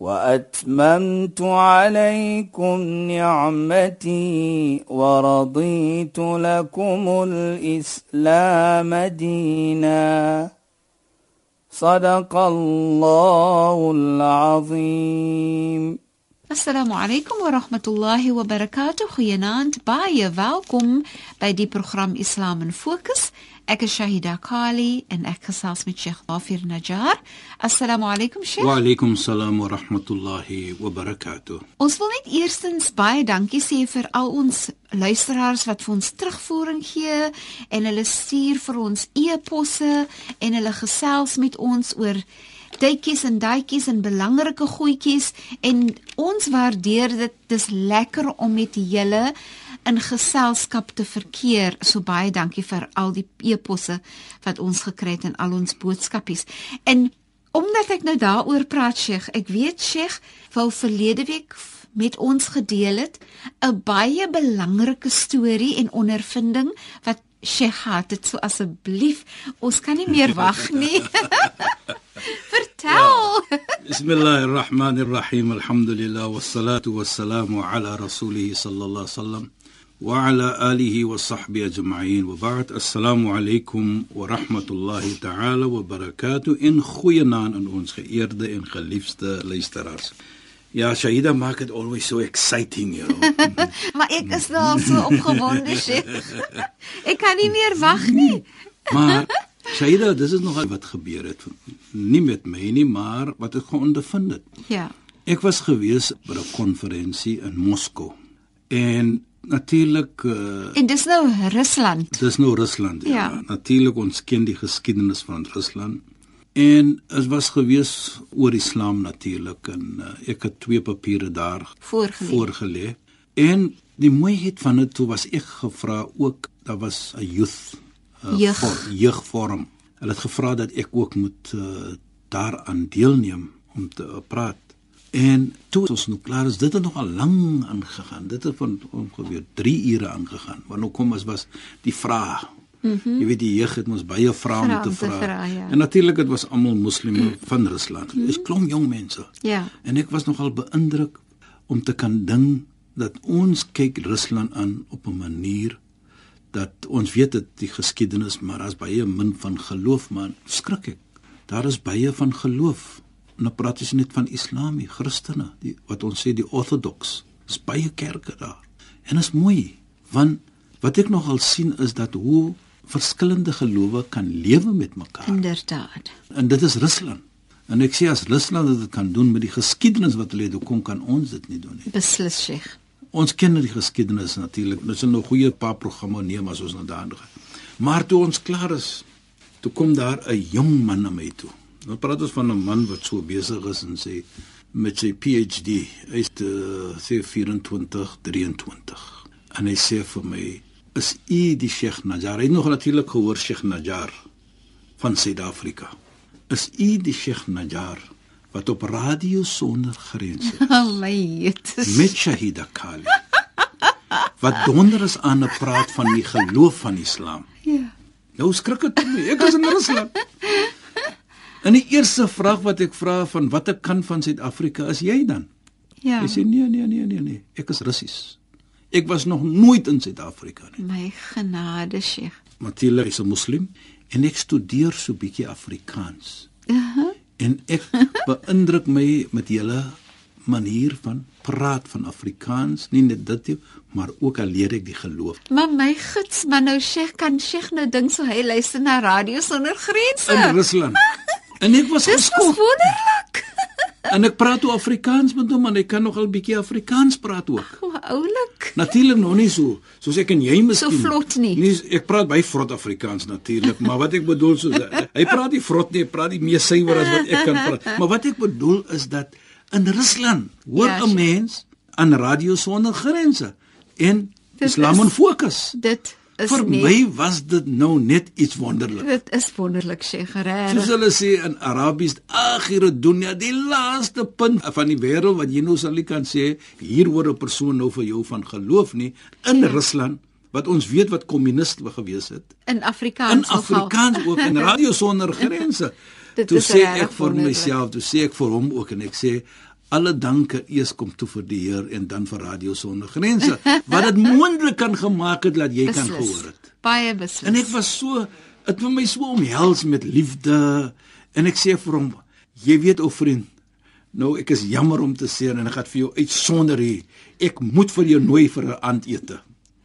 واتممت عليكم نعمتي ورضيت لكم الاسلام دينا صدق الله العظيم Assalamu alaykum wa rahmatullahi wa barakatuh. Goeienaand. Baie welkom by die program Islam in Fokus. Ek is Shahida Kali en ek gesels met Sheikh Dafir Najjar. Assalamu alaykum Sheikh. Wa alaykum salaam wa rahmatullahi wa barakatuh. Ons wil net eerstens baie dankie sê vir al ons luisteraars wat vir ons terugvoering gee en hulle stuur vir ons e-posse en hulle gesels met ons oor tydjies en daadjies en belangrike goedjies en ons waardeer dit. Dis lekker om met julle in geselskap te verkeer. So baie dankie vir al die e-posse wat ons gekry het en al ons boodskapies. En omdat ek nou daaroor praat, Sheikh, ek weet Sheikh wou verlede week met ons gedeel het 'n baie belangrike storie en ondervinding wat Sheikh het dit so asseblief ons kan nie meer wag nie. Vertel. Ja. Bismillahirrahmanirrahim. Alhamdulillah wassalatu wassalamu ala rasulih sallallahu alaihi wasallam. وعلى آله وصحبه أجمعين وبعد السلام عليكم ورحمة الله تعالى وبركاته إن خوينا أن ons geëerde en geliefde luisteraars. Ja, Shaida maak it always so exciting, you know. maar ek is nou so opgewonde, Sheikh. ek kan nie meer wag nie. maar Shaida, dis is nog wat gebeur het. Nie met my nie, maar wat ek geondervind het. Ja. Ek was gewees by 'n konferensie in Moskou. En natuurlik uh, En dis nou Rusland. Dis nou Rusland. Ja. ja. Natuurlik ons ken die geskiedenis van Rusland. En dit was gewees oor Islam natuurlik en uh, ek het twee papiere daar voorgelê. voorgelê. En die mooiheid van dit toe was ek gevra ook daar was 'n youth uh, Jeug. vor, jeugvorm. Hulle het gevra dat ek ook moet uh, daaraan deelneem om te uh, praat. En toe ons nou klaar is, dit het nog al lank aangegaan. Dit het van ongeveer 3 ure aangegaan. Want nou kom as was die vraag. Mm -hmm. Jy weet die jeug het ons baie vrae om te vra. Ja. En natuurlik dit was almal moslime mm. van Rusland. Dit mm. is klomp jong mense. Ja. En ek was nogal beïndruk om te kan dink dat ons kyk Rusland aan op 'n manier dat ons weet dit die geskiedenis maar daar's baie min van geloof maar skrik ek. Daar is baie van geloof nou praat ons net van Islam, die Christene, die wat ons sê die Orthodox. Dis baie kerke daar. En is mooi, want wat ek nogal sien is dat hoe verskillende gelowe kan lewe met mekaar. Inderdaad. En dit is Rusland. En ek sê as Rusland dit kan doen met die geskiedenis wat hulle het, hoe kom kan ons dit nie doen nie? Beslis, Sheikh. Ons ken die geskiedenis natuurlik. Ons het 'n goeie paar programme neem as ons nou daarin gaan. Maar toe ons klaar is, toe kom daar 'n jong man na my toe. Nou praat ons van 'n man wat so besig is en sê met sy PhD, hy's uh, sê 24, 23. En hy sê vir my, "Is u die Sheikh Najjar?" Hy het nog natuurlik gehoor Sheikh Najjar van Suid-Afrika. "Is u die Sheikh Najjar wat op radio sonder grense Allet. met Shahida Kali wat donder is aan 'n praat van die geloof van Islam?" Ja. Nou skrik dit my. Ek is in Rusland. En die eerste vraag wat ek vra van watter kant van Suid-Afrika is jy dan? Ja. Hy sê nee nee nee nee nee, ek is Russies. Ek was nog nooit in Suid-Afrika nie. My genade, Sheikh. Matilda is 'n moslim en ek studeer so bietjie Afrikaans. Uh -huh. En ek beïndruk my met julle manier van praat van Afrikaans, nie net dit nie, maar ook al leer ek die geloof. Maar my gids, maar nou Sheikh kan Sheikh nou dink so hy luister na radio sonder grense. In Rusland. En ek was Dis geskok. wonderlik. En ek praat ook Afrikaans met hom en hy kan nogal bietjie Afrikaans praat ook. O, oulik. Natuurlik nog nie so soos ek en jy miskien. So vlot nie. Nee, ek praat baie vrot Afrikaans natuurlik, maar wat ek bedoel so hy praat nie vrot nie, hy praat nie meer suiwer as wat ek kan praat. Maar wat ek bedoel is dat in Rusland hoor Ja, 'n mens aan radio sonder grense en Dit Islam is- in fokus. Dit is Vir net my was dit nou net iets wonderlik. dit is wonderlik Sheikh Soos regtig. hulle sê in Arabies, "Akhir dunya, die laaste punt van die wêreld wat jy nou sal kan sê, hier hoor 'n persoon nou vir jou van geloof nie in Rusland wat ons weet wat kommuniste gewees het. In Afrikaans In. Afrikaans ook in Radio Sonder Grense. Toe sê ek vir myself, toe sê ek vir hom ook en ek sê alle danke eers kom toe vir die Heer en dan vir Radio Sonder Grense wat dit moontlik kan gemaak het dat jy kan Beslis. gehoor het. Baie beslis. En ek was so dit vir my so omhels met liefde en ek sê vir hom jy weet ou vriend nou ek is jammer om te sê en ek gaan vir jou uitsonder hier ek moet vir jou nooi vir 'n aandete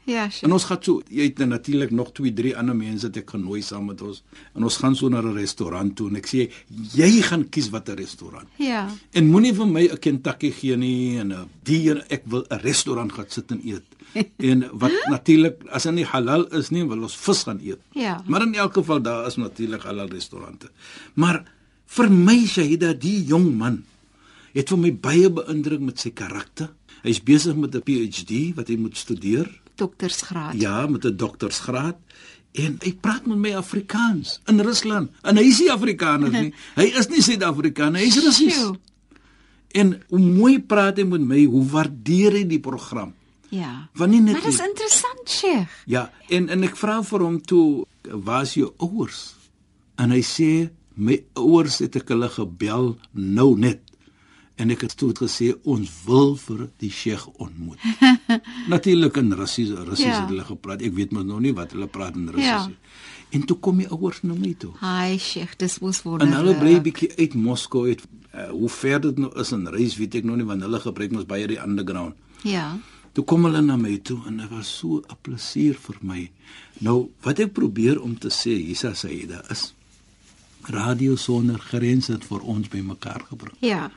Ja, en Sheikh. ons gaan so jy het natuurlik nog 2 3 ander mense wat ek genooi saam met ons. En ons gaan so na 'n restaurant toe en ek sê jy gaan kies watter restaurant. Ja. en moenie vir my 'n Kentucky gee nie en 'n die een, ek wil 'n restaurant gaan sit en eet. En wat natuurlik as dit nie halal is nie wil ons vis gaan eet. Ja. maar in elk geval daar is natuurlik halal restaurante. Maar vir my Shahida die jong man het vir my baie beïndruk met sy karakter. Hy's besig met 'n PhD wat hy moet studeer Doktersgraad. Ja, met 'n doktorsgraad en hy praat met my Afrikaans in Rusland. En hy is nie Afrikaner nie. Hy is nie Suid-Afrikaner, hy is Russies. En hoe mooi praat hy met my, hoe waardeer hy die program. Ja. Want nie net Maar dis nie- interessant, Sheikh. Ja, en en ek vra vir hom toe, "Waar's jou ouers?" En hy sê, "My ouers het ek hulle gebel nou net." En ek het toe gesê, "Ons wil vir die Sheikh ontmoet." Natuurlik in Russies, Russies Ja. het hulle gepraat. Ek weet mos nou nie wat hulle praat in Russies Ja. nie. En toe kom die ouers na my toe. Hi, Sheikh. Dis mos En wonderlik. hulle bly bietjie uit Moskou uit. Uh, hoe ver dit nou is in reis weet ek nog nie want hulle gebruik mos baie die underground. Ja. Toe kom hulle na my toe en dit was so 'n plesier vir my. Nou, wat ek probeer om te sê, Isa Saida is Radio sonder grense het vir ons bymekaar gebring. Ja.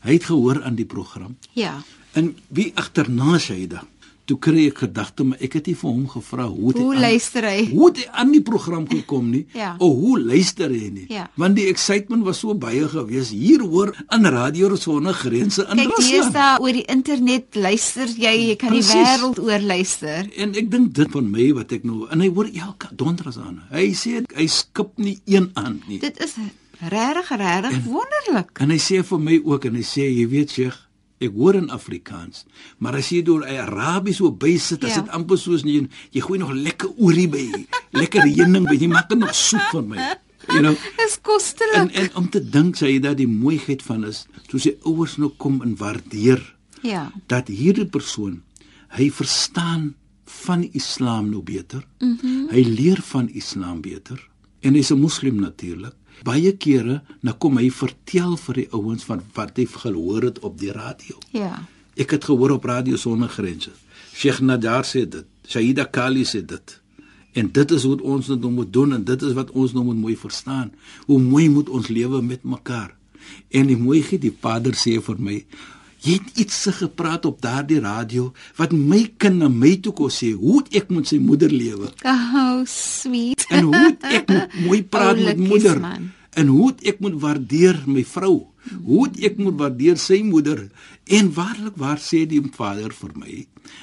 Hy het gehoor aan die program. Ja. En wie agterna Saida? Toe kry ek gedagte maar ek het nie vir hom gevra hoe Hoe hy aan- luister hy? Hoe het hy aan die program gekom nie? Ja. O, hoe luister hy nie? Ja. Want die excitement was so baie gewees. Hier hoor aan Radio sonder grense in Kyk, Rusland. deesdae oor die internet luister jy, jy kan die Presies. wêreld oor luister. En ek dink dit van my wat ek nou en hy hoor elke donderdag aan. Hy sê hy skip nie een aan nie. Dit is regtig regtig wonderlik. En hy sê vir my ook en hy sê jy weet Sheikh, ek hoor in Afrikaans, maar as jy deur Arabies so bysit, as Ja. dit amper soos jy jy gooi nog lekker oorie by, lekker heuning by, jy maak dit nog soet vir my. You know, Dis en kostelik. en om te dink sê jy dat die mooiheid van is, soos sy ouers nou kom en waardeer Ja. dat hierdie persoon hy verstaan van die Islam nou beter. Mm -hmm. Hy leer van Islam beter en hy's 'n moslim natuurlik. Baie kere nou kom hy vertel vir die ouens van wat hy gehoor het op die radio. Ja. Ek het gehoor op radio sonder grense. Sheikh Nadar sê dit, Shaida Kali sê dit. En dit is wat ons nou moet doen en dit is wat ons nou moet mooi verstaan. Hoe mooi moet ons lewe met mekaar. En die mooiheid die Vader sê vir my, jy het iets se gepraat op daardie radio wat my kind na my toe kon sê, hoe ek met sy moeder lewe? Oh, sweet. En hoe ek moet mooi praat met Oulikies, moeder? man. En hoe ek moet waardeer my vrou? Hoe ek moet waardeer sy moeder? En waarlik waar sê die Vader vir my?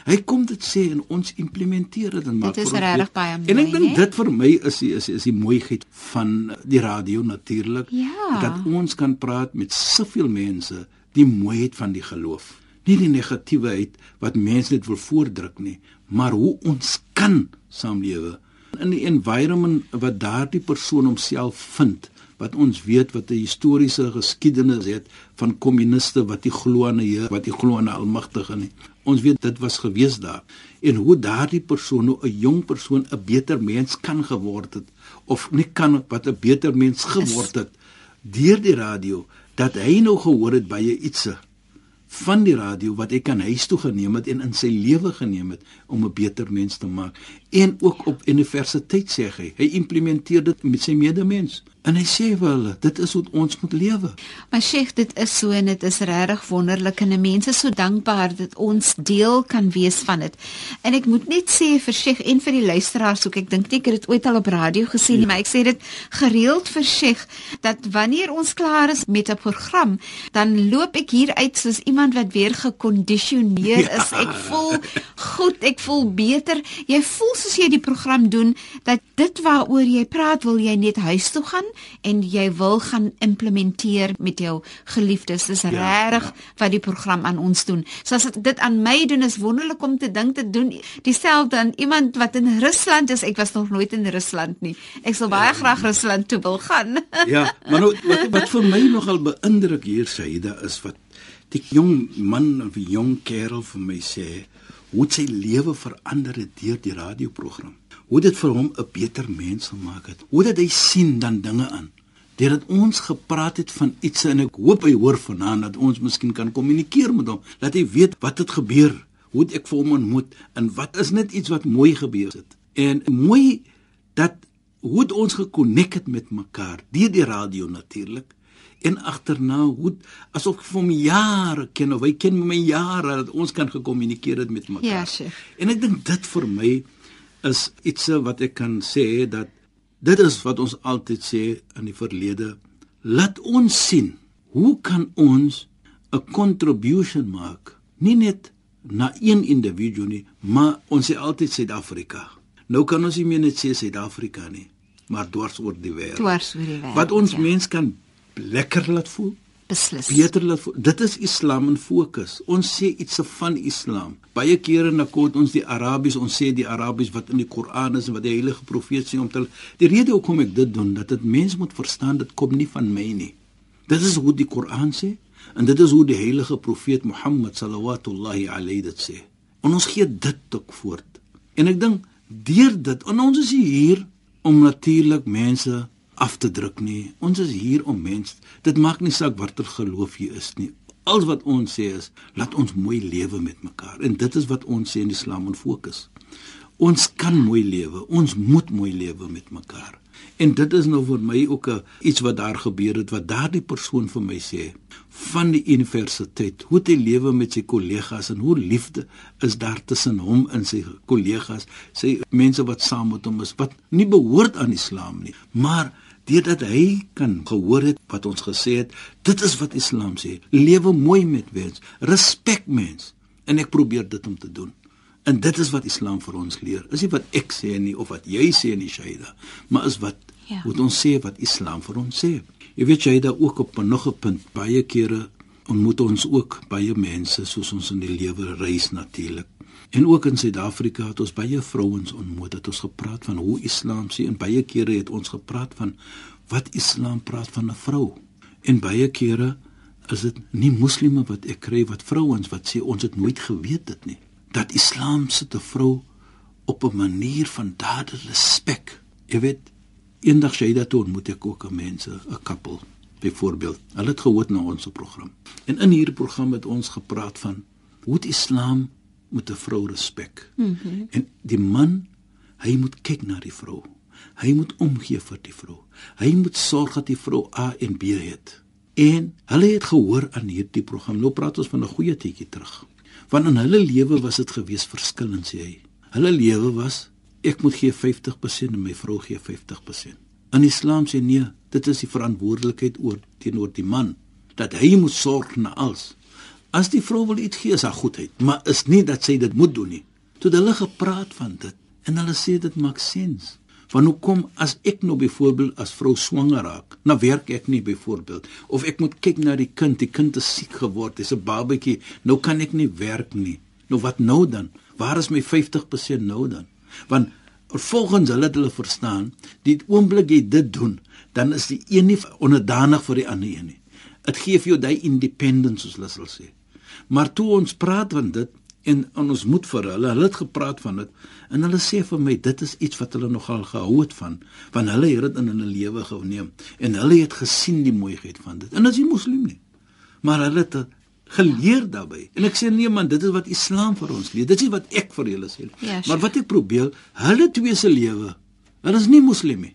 Hy kom dit sê en ons implementeer dit en maak Dit is vir ons regtig baie En ek mooi, dink dit vir my is die, is is die mooiheid van die radio natuurlik Ja. dat ons kan praat met soveel mense die mooiheid van die geloof. Nie die negativiteit wat mense net wil voordruk nie, maar hoe ons kan saamlewe in die environment wat daardie persoon homself vind wat ons weet wat 'n historiese geskiedenis het van kommuniste wat die glo aan 'n Heer, wat die glo aan 'n Almagtige nie. Ons weet dit was gewees daar en hoe daardie persoon 'n jong persoon 'n beter mens kan geword het of nie kan wat 'n beter mens geword het deur die radio dat hy nou gehoor het baie ietsie van die radio wat hy kan huis toe geneem het en in sy lewe geneem het om 'n beter mens te maak. En ook op universiteit sê hy hy implementeer dit met sy medemens en hy sê vir hulle dit is hoe ons moet lewe Maar Sheikh, dit is so en dit is regtig wonderlik en mense is so dankbaar dat ons deel kan wees van dit. En ek moet net sê vir Sheikh en vir die luisteraars ook, ek dink nie ek het dit ooit al op radio gesien nie, maar ek sê dit gereeld vir Sheikh dat wanneer ons klaar is met 'n program, dan loop ek hier uit soos iemand wat weer gekondisioneer is. Ek voel goed, ek voel beter. Jy voel soos jy die program doen dat dit waaroor jy praat wil jy net huis toe gaan en jy wil gaan implementeer met jou geliefdes. Dis Ja, regtig ja. wat die program aan ons doen. So as dit aan my doen is wonderlik om te dink te doen dieselfde aan iemand wat in Rusland is. Ek was nog nooit in Rusland nie. Ek sal baie graag Rusland toe wil gaan. Ja, maar nou, wat wat vir my nogal beïndruk hier Saida is wat die jong man of die jong kerel vir my sê hoe sy lewe verander het deur die radioprogram. Hoe dit vir hom 'n beter mens gemaak het. Hoe dit hy sien dan dinge aan. Deurdat ons gepraat het van iets en ek hoop hy hoor vanaand dat ons miskien kan kommunikeer met hom, dat hy weet wat het gebeur, hoe ek vir hom ontmoet en wat is net iets wat mooi gebeur het. En mooi dat hoe ons gekonnek het met mekaar deur die radio natuurlik en agterna hoe asof ek vir hom jare ken of hy ken my jare dat ons kan gekommunikeer het met mekaar. Ja, chef. En ek dink dit vir my is iets wat ek kan sê dat dit is wat ons altyd sê in die verlede laat ons sien hoe kan ons 'n contribution maak nie net na een individu nie maar ons sê altyd Suid-Afrika nou kan ons nie meer net sê Suid-Afrika nie maar dwars oor die wêreld Dwars oor die wêreld. wat ons ja. mens kan lekker laat voel beslis. beter laat. Dit is Islam in fokus. Ons sê iets van Islam. Baie kere na kort ons die Arabies, ons sê die Arabies wat in die Koran is en wat die heilige profeet sê om te Die rede hoekom ek dit doen, dat dit mense moet verstaan dit kom nie van my nie. Dit is hoe die Koran sê en dit is hoe die heilige profeet Mohammed sallallahu alayhi dit sê. En ons gee dit ook voort. En ek dink deur dit en ons is hier om natuurlik mense af te druk nie. Ons is hier om mense. Dit maak nie saak watter geloof jy is nie. Al wat ons sê is laat ons mooi lewe met mekaar. En dit is wat ons sê in Islam en fokus. Ons kan mooi lewe. Ons moet mooi lewe met mekaar. En dit is nou vir my ook 'n iets wat daar gebeur het wat daardie persoon vir my sê van die universiteit. Hoe het hy lewe met sy kollegas en hoe liefde is daar tussen hom en sy kollegas, sy mense wat saam met hom is wat nie behoort aan Islam nie, maar deurdat hy kan gehoor het wat ons gesê het, dit is wat Islam sê. Lewe mooi met mens, respek mens. En ek probeer dit om te doen. En dit is wat Islam vir ons leer. Is nie wat ek sê nie of wat jy sê nie, Shaida, maar is wat Ja. moet ons sê wat Islam vir ons sê. Jy weet Shaida ook op 'n nog 'n punt. Baie kere ontmoet ons ook baie mense soos ons in die lewe reis natuurlik. En ook in Suid-Afrika het ons baie vrouens ontmoet. Het ons gepraat van hoe Islam sê en baie kere het ons gepraat van wat Islam praat van 'n vrou. En baie kere is dit nie moslime wat ek kry wat vrouens wat sê ons het nooit geweet dit nie. Dat Islam sit 'n vrou op 'n manier van daardie respek. Jy weet, eendag sê jy dat ontmoet ek ook 'n mense, 'n koppel byvoorbeeld. Hulle het gehoor na ons program. En in hierdie program het ons gepraat van hoe die Islam met 'n vrou respek. Mm -hmm. En die man, hy moet kyk na die vrou. Hy moet omgee vir die vrou. Hy moet sorg dat die vrou A en B het. En hulle het gehoor aan hierdie program. Nou praat ons van 'n goeie tydjie terug. Want in hulle lewe was dit gewees verskillend sê hy. Hulle lewe was ek moet gee 50% en my vrou gee 50%. In Islam sê nee, dit is die verantwoordelikheid oor teenoor die man dat hy moet sorg na alles. As die vrou wil iets gee, is haar goedheid, maar is nie dat sy dit moet doen nie. Toe hulle gepraat van dit en hulle sê dit maak sens. Want hoekom as ek nou byvoorbeeld as vrou swanger raak, nou werk ek nie byvoorbeeld of ek moet kyk na die kind, die kind is siek geword, hy's 'n babatjie, nou kan ek nie werk nie. Nou wat nou dan? Waar is my 50% nou dan? Want volgens hulle het hulle verstaan, die oomblik jy dit doen, dan is die een nie onderdanig vir die ander een nie. Dit gee vir jou daai independence soos hulle sê. Maar toe ons praat van dit en, en ons moet vir hulle, hulle het gepraat van dit en hulle sê vir my dit is iets wat hulle nogal gehou het van, want hulle het dit in hulle lewe geneem en hulle het gesien die mooiheid van dit. En is nie moslim nie. Maar hulle het geleer daarbey. En ek sê nee man, dit is wat Islam vir ons leer. Dit is wat ek vir julle sê. Ja, maar wat ek probeer, hulle twee se lewe, hulle is nie moslim nie.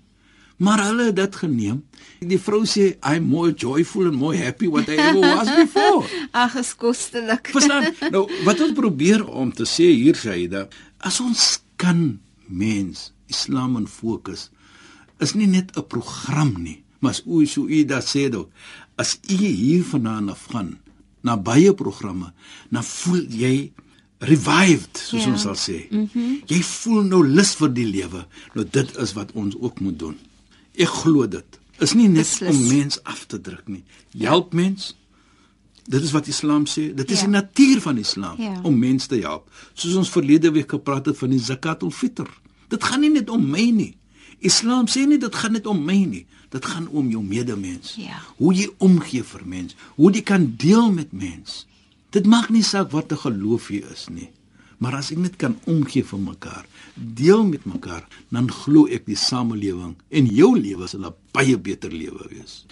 Maar hulle het dit geneem. Die vrou sê I'm more joyful and more happy what I ever was before. Ag, is kostelik. Verstaan? Nou, wat ons probeer om te sê hier Shaida, as ons kan mens Islam in fokus is nie net 'n program nie, maar as u so u dat sê dit, as u hier vanaand af gaan na baie programme, dan voel jy revived, soos Ja. ons sal sê. Mm -hmm. Jy voel nou lus vir die lewe. Nou dit is wat ons ook moet doen. Ek glo dit. Is nie net Beslis. om mens af te druk nie. Help mens. Dit is wat Islam sê. Dit is Ja. die natuur van Islam Ja. om mense te help. Soos ons verlede week gepraat het van die zakatul fitr. Dit gaan nie net om my nie. Islam sê nie dit gaan net om my nie. Dit gaan om jou medemens. Ja. Hoe jy omgee vir mens, hoe jy kan deel met mens. Dit maak nie saak wat 'n geloof jy is nie. Maar as ek net kan omgee vir mekaar, deel met mekaar, dan glo ek die samelewing en jou lewe sal 'n baie beter lewe wees.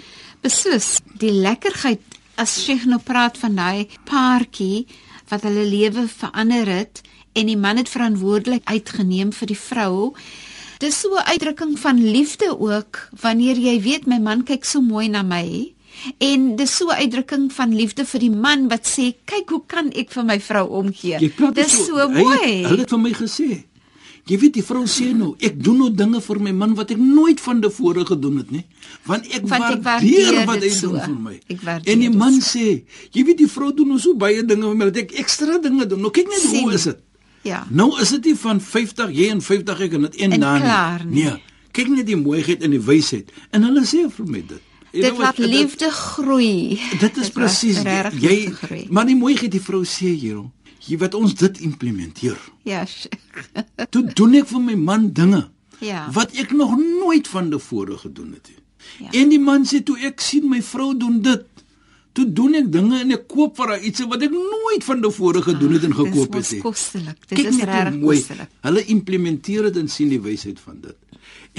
Beslis, die lekkerheid as Sheikh nou praat van daai paartjie wat hulle lewe verander het en die man het verantwoordelikheid geneem vir die vrou. Dis so 'n uitdrukking van liefde ook wanneer jy weet my man kyk so mooi na my en dis so 'n uitdrukking van liefde vir die man wat sê kyk hoe kan ek vir my vrou omgee. Dis so, hy- mooi. Hulle het vir my gesê. Jy weet die vrou sê nou, ek doen nou dinge vir my man wat ek nooit van tevore gedoen het nie, want ek Want ek waardeer waardeer wat hy so. doen vir my. Waardeer En die man so. sê, jy weet die vrou doen nou so baie dinge vir my dat ek ekstra dinge doen. Nou kyk net Sien. hoe is dit? Ja. Nou is dit nie van 50 jy en 50 ek en dit een klaar nie. Nee. Kyk net die mooiheid en die wysheid. En hulle sê vir my dit. Dit laat wat, dit- liefde groei. Dit is presies jy maar die mooiheid die vrou sê hier, jy wat ons dit implementeer. Ja. Toe doen ek vir my man dinge Ja. wat ek nog nooit van tevore gedoen het nie. Ja. En die man sê toe ek sien my vrou doen dit, toe doen ek dinge en ek koop vir haar iets wat ek nooit van tevore gedoen het en gekoop Dis het nie. mos kostelik. Dit Kyk is regtig kostelik. Hulle implementeer dit en sien die wysheid van dit.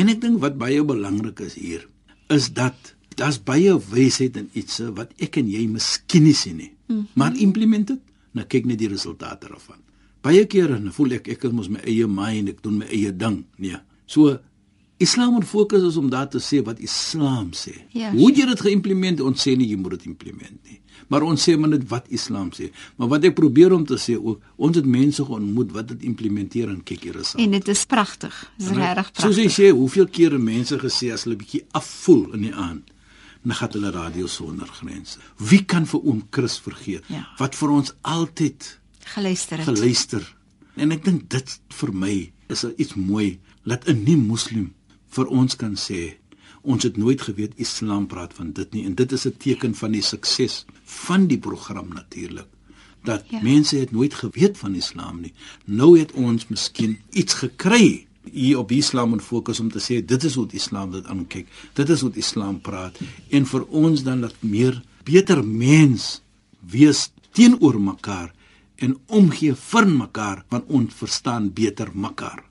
En ek dink wat baie belangrik is hier is dat daar's baie wysheid in iets wat ek en jy miskien nie sien nie. Mm -hmm. Maar implement dit, nou kyk net die resultate daarvan. Baie kere dan voel ek ek is mos my eie mind, ek doen my eie ding. Nee. So Islam moet fokus is om daar te sê wat Islam sê. Ja, Hoe jy dit geïmplementeer, ons sê nie jy moet dit implement nie. Maar ons sê maar net wat Islam sê. Maar wat ek probeer om te sê ook, ons het mense ontmoet wat dit implementeer en kyk hier is. En dit is pragtig. Dit is regtig Soos jy pragtig. sê, hoeveel kere mense gesê as hulle bietjie afvoel in die aand, dan gaan hulle radio sonder grense. Wie kan vir oom Chris vergeet Ja. wat vir ons altyd Geluister het. geluister. En ek dink dit vir my is iets mooi dat 'n nie moslim vir ons kan sê ons het nooit geweet Islam praat van dit nie en dit is 'n teken van die sukses van die program natuurlik dat ja. mense het nooit geweet van Islam nie. Nou het ons miskien iets gekry hier op Islam en fokus om te sê dit is hoe Islam dit aankyk. Dit is hoe Islam praat en vir ons dan dat meer beter mens wees teenoor mekaar en omgee vir mekaar want ons verstaan beter mekaar.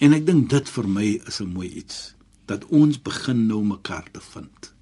En ek dink dit vir my is 'n mooi iets dat ons begin nou mekaar te vind.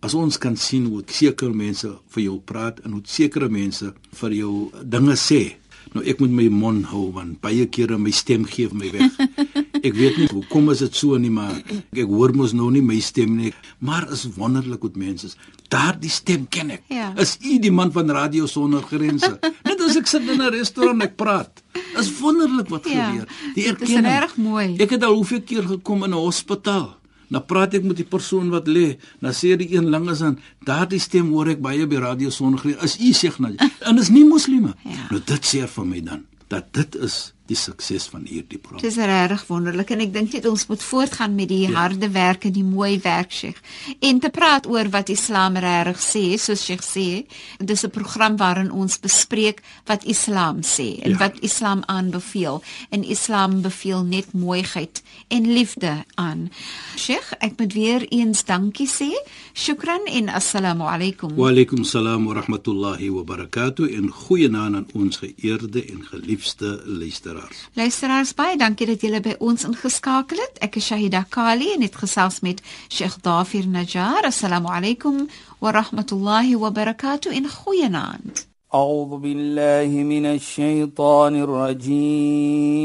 As ons kan sien hoe sekere mense vir jou praat en hoe sekere mense vir jou dinge sê. Nou ek moet my mond hou want baie kere my stem gee my weg. Ek weet nie hoekom is dit so nie, maar ek hoor mos nou nie my stem nie. Maar is wonderlik hoe mense is. Daardie stem ken ek. Ja. Is u die man van Radio Sonder Grense? Net as ek sit in 'n restaurant en ek praat. Is wonderlik wat Ja, gebeur. Die dit is erkenning. regtig mooi. Ek het al hoeveel keer gekom in 'n hospitaal. Nou praat ek met die persoon wat lê. Dan sê die een langs aan, daardie stem hoor ek baie by Radio Sonder. Is u sê nou? En is nie moslime. Ja. Nou dit sê vir my dan dat dit is die sukses van hierdie program. Dit is regtig wonderlik en ek dink net ons moet voortgaan met die ja. harde werk en die mooi werk Sheikh. En te praat oor wat Islam regtig sê, soos Sheikh sê, dis 'n program waarin ons bespreek wat Islam sê en Ja. wat Islam aanbeveel. En Islam beveel net mooiheid en liefde aan. Sheikh, ek moet weer eens dankie sê. Shukran en assalamu alaykum. Wa alaykum salaam wa rahmatullahi wa barakatuh en goeienaand aan ons geëerde en geliefde luisteraars. Luisteraars baie dankie dat julle by ons ingeskakel het. Ek is Shahida Kali en het gesels met Sheikh Dafir Najjar. Assalamu alaykum wa rahmatullahi wa barakatuh en goeienaand. أعوذ بالله من الشيطان الرجيم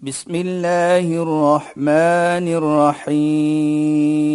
بسم الله الرحمن الرحيم